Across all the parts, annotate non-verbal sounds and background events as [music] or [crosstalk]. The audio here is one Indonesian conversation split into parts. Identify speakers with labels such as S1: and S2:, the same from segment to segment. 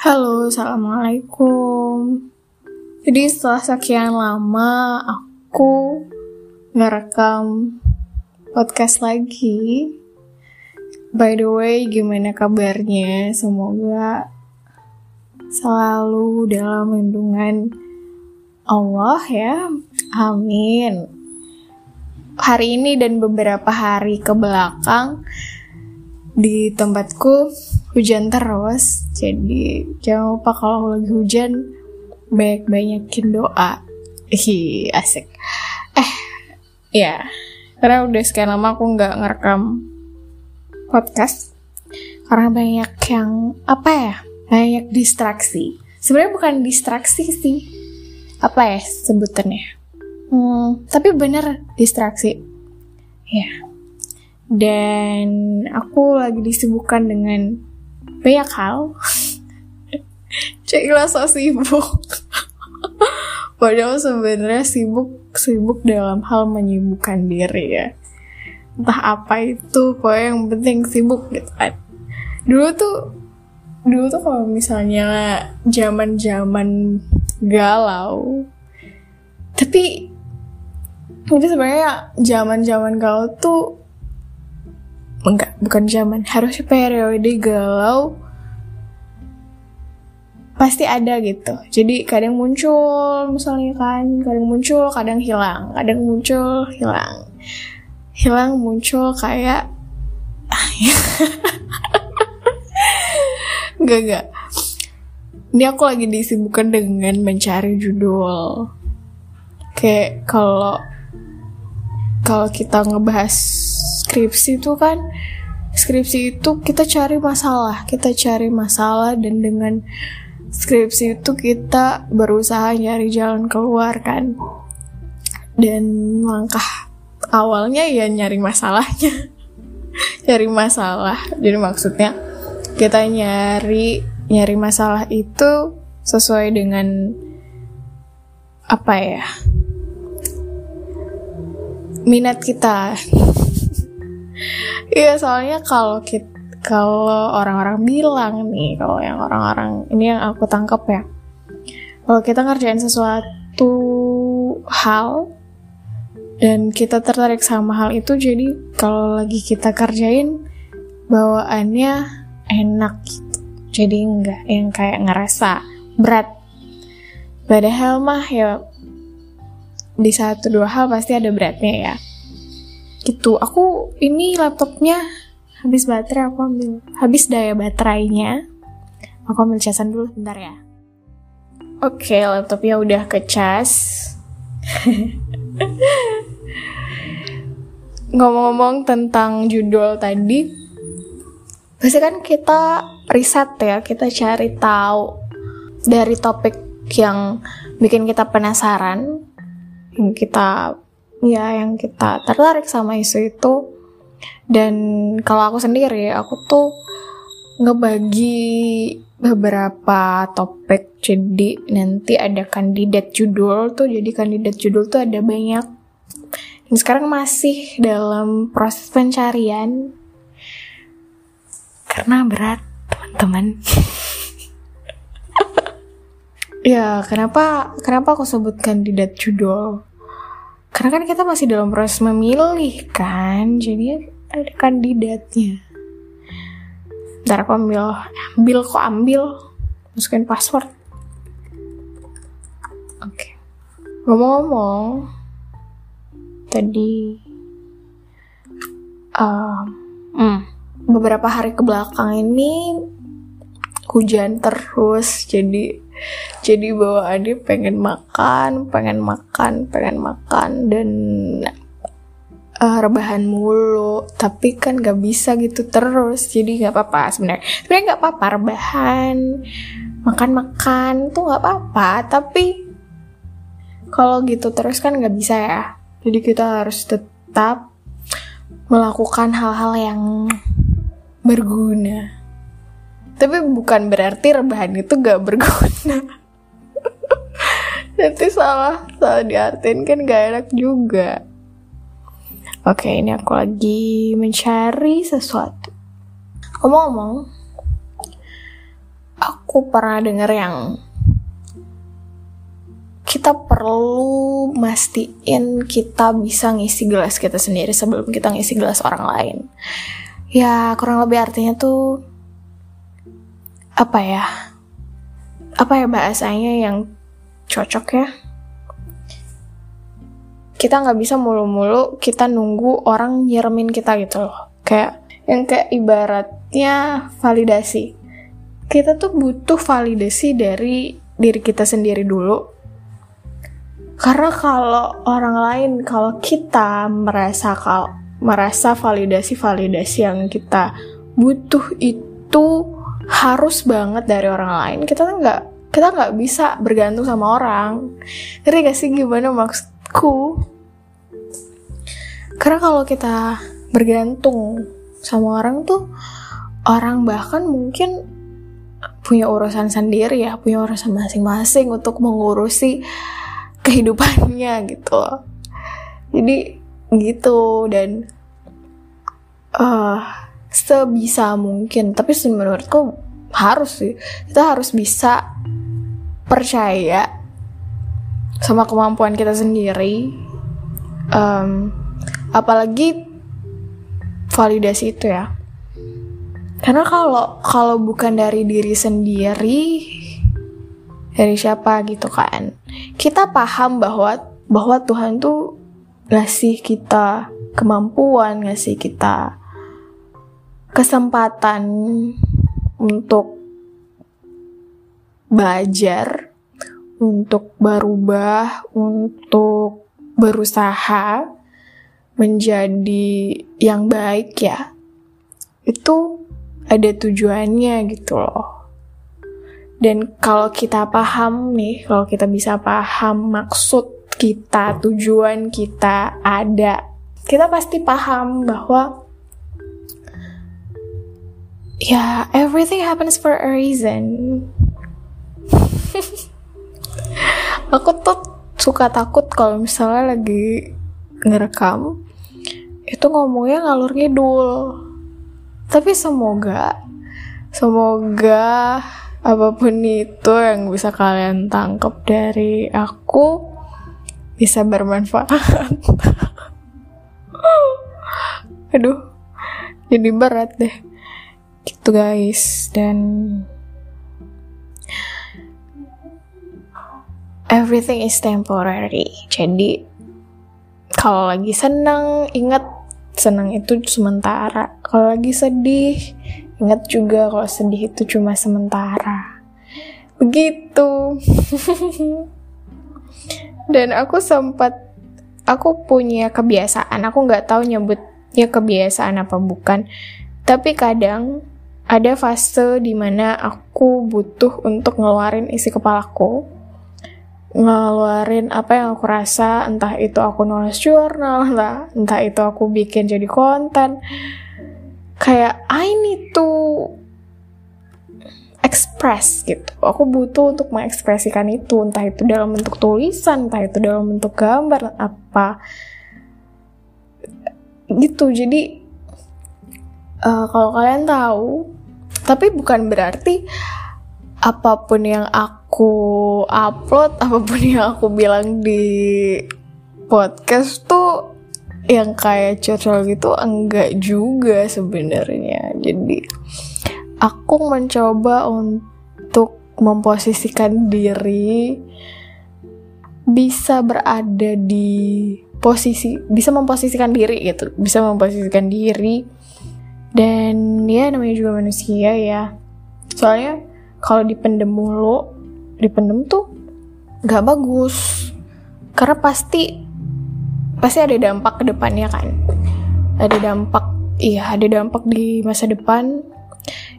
S1: Halo, Assalamualaikum. Jadi setelah sekian lama aku ngerekam podcast lagi. By the way, gimana kabarnya? Semoga selalu dalam lindungan Allah ya. Amin. Hari ini dan beberapa hari ke belakang di tempatku hujan terus jadi jangan lupa kalau lagi hujan banyak banyakin doa. Hi asik. Eh ya karena udah sekian lama aku nggak ngerekam podcast karena banyak yang apa ya banyak distraksi. Sebenarnya bukan distraksi sih apa ya sebutannya? Hmm, tapi bener distraksi. Ya. Dan aku lagi disibukkan dengan banyak hal. Ceklah so sibuk. Padahal sebenarnya sibuk sibuk dalam hal menyibukkan diri ya. Entah apa itu pokoknya yang penting sibuk gitu kan. Dulu tuh dulu tuh kalau misalnya zaman zaman galau tapi itu sebenarnya zaman zaman galau tuh enggak bukan zaman. Harusnya periode galau. Pasti ada gitu. Jadi kadang muncul misalnya kan kadang muncul kadang hilang. Kadang muncul hilang. Hilang muncul kayak [laughs] Gak gak ini aku lagi disibukkan dengan mencari judul. Kayak kalau kalau kita ngebahas skripsi itu kan skripsi itu kita cari masalah kita cari masalah dan dengan skripsi itu kita berusaha nyari jalan keluar kan. Dan langkah awalnya ya nyari masalahnya [laughs] nyari masalah. Jadi maksudnya kita nyari nyari masalah itu sesuai dengan apa ya minat kita Iya soalnya kalau kita kalau orang-orang bilang nih kalau yang orang-orang ini yang aku tangkap ya. Kalau kita ngerjain sesuatu hal dan kita tertarik sama hal itu jadi kalau lagi kita kerjain bawaannya enak gitu. Jadi enggak yang kayak ngerasa berat. Padahal mah ya di satu dua hal pasti ada beratnya ya gitu. Aku ini laptopnya habis baterai aku ambil habis daya baterainya. Aku ambil casan dulu bentar ya. Oke laptopnya udah ke cas [laughs] ngomong-ngomong tentang judul tadi pasti kan kita riset ya kita cari tahu dari topik yang bikin kita penasaran yang kita ya yang kita tertarik sama isu itu. Dan kalau aku sendiri aku tuh ngebagi beberapa topik. Jadi nanti ada kandidat judul tuh jadi kandidat judul tuh ada banyak. Dan sekarang masih dalam proses pencarian. Karena berat teman-teman. [laughs] Ya kenapa kenapa aku sebut kandidat judul karena kan kita masih dalam proses memilih kan jadi ada kandidatnya ntar aku ambil ambil kok ambil masukin password oke okay. ngomong-ngomong tadi um, hmm, beberapa hari ke belakang ini hujan terus jadi jadi bawaannya pengen makan pengen makan pengen makan dan uh, rebahan mulu. Tapi kan gak bisa gitu terus jadi nggak apa-apa sebenarnya. Sebenarnya nggak apa-apa rebahan makan makan tuh nggak apa-apa. Tapi kalau gitu terus kan nggak bisa ya. Jadi kita harus tetap melakukan hal-hal yang berguna tapi bukan berarti rebahan itu gak berguna. Nanti salah salah diartin kan gak enak juga. Oke ini aku lagi mencari sesuatu. Ngomong-ngomong aku pernah denger yang kita perlu mastiin kita bisa ngisi gelas kita sendiri sebelum kita ngisi gelas orang lain. Ya, kurang lebih artinya tuh apa ya? Apa ya bahasanya yang cocok ya? Kita nggak bisa mulu-mulu kita nunggu orang nyeremin kita gitu loh. Kayak yang kayak ibaratnya validasi. Kita tuh butuh validasi dari diri kita sendiri dulu karena kalau orang lain, kalau kita merasa kalau merasa validasi-validasi yang kita butuh itu harus banget dari orang lain, kita nggak kita nggak bisa bergantung sama orang. Ngerti gak sih gimana maksudku? Karena kalau kita bergantung sama orang tuh, orang bahkan mungkin punya urusan sendiri ya, punya urusan masing-masing untuk mengurusi kehidupannya gitu jadi gitu dan sebisa mungkin. Tapi menurutku harus sih. Kita harus bisa percaya sama kemampuan kita sendiri. Um, apalagi validasi itu ya. Karena kalau kalau bukan dari diri sendiri dari siapa gitu kan kita paham bahwa bahwa Tuhan tuh ngasih kita kemampuan ngasih kita kesempatan untuk belajar untuk berubah untuk berusaha menjadi yang baik ya. Itu ada tujuannya gitu loh. Dan kalau kita paham nih, kalau kita bisa paham maksud kita, tujuan kita ada, kita pasti paham bahwa ya everything happens for a reason. [laughs] Aku tuh suka takut kalau misalnya lagi ngerekam itu ngomongnya ngalur ngidul. Tapi semoga semoga apa pun itu yang bisa kalian tangkap dari aku bisa bermanfaat [laughs] aduh jadi berat deh gitu guys dan everything is temporary jadi kalau lagi senang ingat senang itu sementara kalau lagi sedih Ingat juga kalau sedih itu cuma sementara. Begitu. [laughs] Dan aku sempat, aku punya kebiasaan, aku nggak tahu nyebutnya kebiasaan apa bukan. Tapi kadang ada fase di mana aku butuh untuk ngeluarin isi kepalaku ngeluarin apa yang aku rasa entah itu aku nulis jurnal lah entah itu aku bikin jadi konten kayak I need to express gitu. Aku butuh untuk mengekspresikan itu, entah itu dalam bentuk tulisan, entah itu dalam bentuk gambar, apa gitu. Jadi uh, kalau kalian tahu, tapi bukan berarti apa pun yang aku upload, apa pun yang aku bilang di podcast tuh yang kayak curcol gitu enggak juga sebenarnya. Jadi aku mencoba untuk memposisikan diri bisa berada di posisi bisa memposisikan diri gitu bisa memposisikan diri dan ya namanya juga manusia ya. Soalnya kalau dipendem mulu dipendem tuh nggak bagus. Karena pasti pasti ada dampak ke depannya kan. Ada dampak iya ada dampak di masa depan.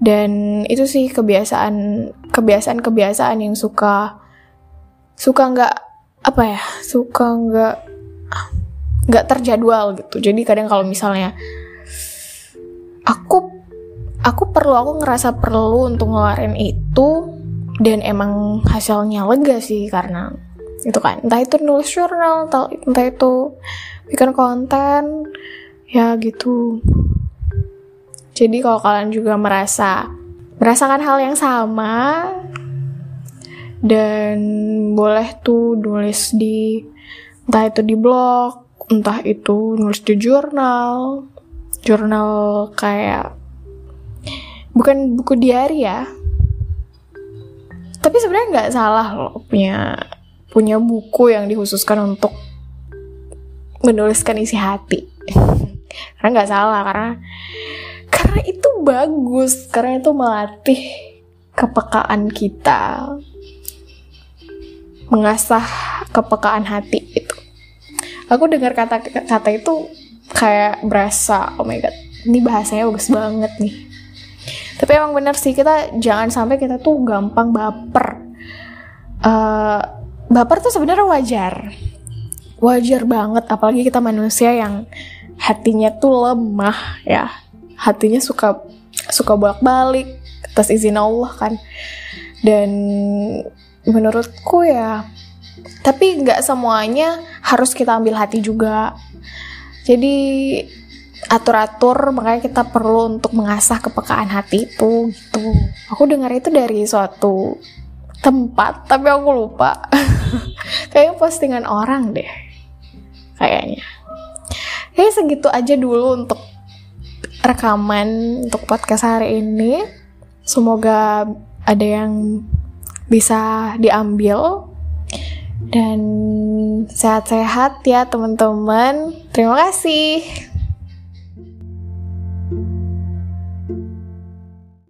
S1: Dan itu sih kebiasaan kebiasaan kebiasaan yang suka suka nggak apa ya suka nggak nggak terjadwal gitu. Jadi kadang kalau misalnya aku aku perlu aku ngerasa perlu untuk ngeluarin itu dan emang hasilnya lega sih karena itu kan. Entah itu nulis jurnal entah, entah itu bikin konten ya gitu. Jadi kalau kalian juga merasa merasakan hal yang sama dan boleh tuh nulis di entah itu di blog entah itu nulis di jurnal jurnal kayak bukan buku diary ya. Tapi sebenarnya nggak salah loh punya punya buku yang dikhususkan untuk menuliskan isi hati. [laughs] Karena nggak salah karena karena itu bagus karena itu melatih kepekaan kita. Mengasah kepekaan hati itu aku dengar kata kata itu kayak berasa oh my god ini bahasanya bagus banget nih. Tapi emang bener sih kita jangan sampai kita tuh gampang baper. Uh, baper tuh sebenarnya wajar. Wajar banget apalagi kita manusia yang hatinya tuh lemah ya. Hatinya suka suka bolak-balik atas izin Allah kan. Dan menurutku ya tapi nggak semuanya harus kita ambil hati juga jadi atur-atur makanya kita perlu untuk mengasah kepekaan hati itu gitu. Aku dengar itu dari suatu tempat tapi aku lupa. [laughs] Kayaknya postingan orang deh kayaknya. Kayak segitu aja dulu untuk rekaman untuk podcast hari ini. Semoga ada yang bisa diambil. Dan sehat-sehat ya teman-teman terima kasih